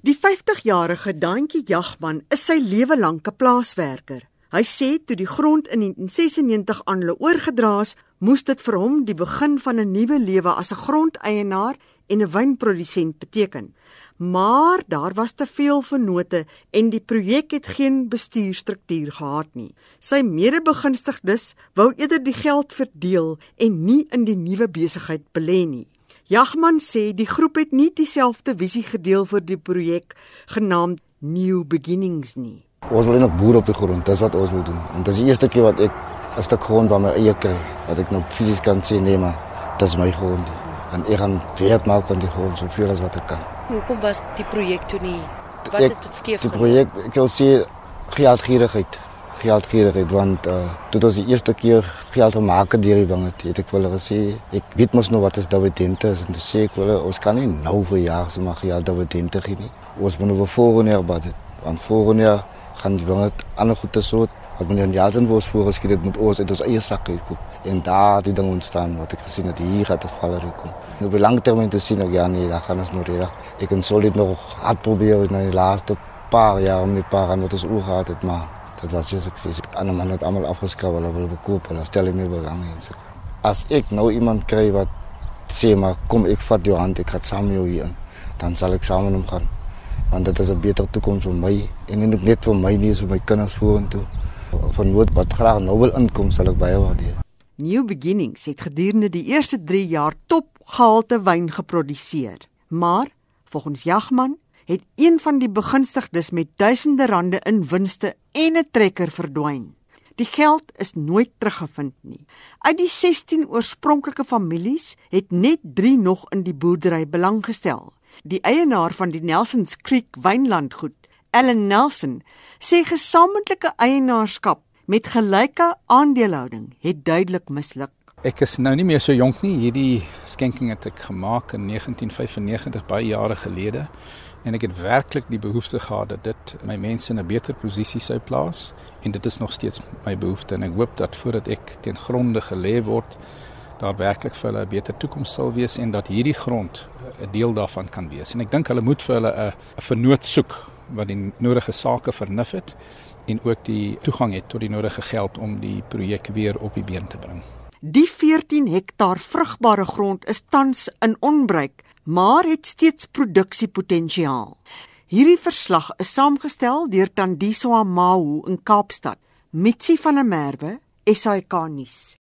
Die 50-jarige Dantjie Jagman is sy lewe lank 'n plaaswerker. Hy sê toe die grond in 1996 aan hulle oorgedra is, moes dit vir hom die begin van 'n nuwe lewe as 'n grondeienaar en 'n wynprodusent beteken. Maar daar was te veel vennote en die projek het geen bestuurstruktuur gehad nie. Sy mede-begunstigdes wou eerder die geld verdeel en nie in die nuwe besigheid belê nie. Jagman sê die groep het nie dieselfde visie gedeel vir die projek genaamd New Beginnings nie. Ons wil net boer op die grond, dis wat ons wil doen. En dit is die eerste keer wat ek 'n stuk grond by my eie kry, wat ek nou fisies kan sien nee maar dis my grond. En ek gaan weet maak van die grond soveel as wat ek kan. Hoekom was die projek toe nie? Wat Ek- het dit skeef Die projek, ek sou sê geldgierigheid. Geldgierigheid want uh, toe ons die eerste keer geld deur die wing het, het ek wel gesê ek weet mos nou wat is dividende is en toe sê ek wel ons kan nie nou vir jaar so maar geld dividende gee nie. Ons moet nou vir volgende jaar budget. Want volgende jaar gaan die het ander goede soort wat meneer Jansen ons voorgeskiet het moet ons uit ons eie sak uitkoop. En daar die ding ontstaan wat ek gesien het hier gaat 'n valler kom. Nou op die lang termyn te sien ek ja nee, daar gaan ons nog reg. Ek kan solid nog hard probeer in die laaste paar jaar om die paar aan wat ons oor gehad het, maar dit was ek sê, ander man het almal afgeskryf hulle wil verkoop, hulle stel nie meer belang in sig. As ek nou iemand kry wat sê maar kom ek vat jou hand, ek gaan saam jou hier dan sal ek saam met hom gaan. Want dit is 'n beter toekoms vir my en nie net vir my nie, is vir my kinders vorentoe. Van nood wat graag nou wil inkom, sal ek baie waardeer. New Beginnings het gedurende die eerste 3 jaar topgehalte wyn geproduseer. Maar volgens Jagman het een van die begunstigdes met duisende rande in winste en 'n trekker verdwyn. Die geld is nooit teruggevind nie. Uit die 16 oorspronklike families het net 3 nog in die boerdery belang gestel. Die eienaar van die Nelsons Creek wynlandgoed, Ellen Nelson, sê gesamentlike eienaarskap met gelyke aandelehouding het duidelik misluk. Ek is nou nie meer so jonk nie. Hierdie skenking het ek gemaak in 1995 baie jare gelede en ek het werklik die behoefte gehad dat dit my mense in 'n beter posisie sou plaas en dit is nog steeds my behoefte en ek hoop dat voordat ek ten gronde gelê word daar werklik vir hulle 'n beter toekoms sal wees en dat hierdie grond 'n deel daarvan kan wees. En ek dink hulle moet vir hulle 'n vernoot soek wat die nodige sake vernuf het en ook die toegang het tot die nodige geld om die projek weer op die been te bring. Die 14 hektaar vrugbare grond is tans in onbruik, maar het steeds produksiepotensiaal. Hierdie verslag is saamgestel deur Tandiswa Mahu in Kaapstad. Mitsi van der Merwe, SAK nuus.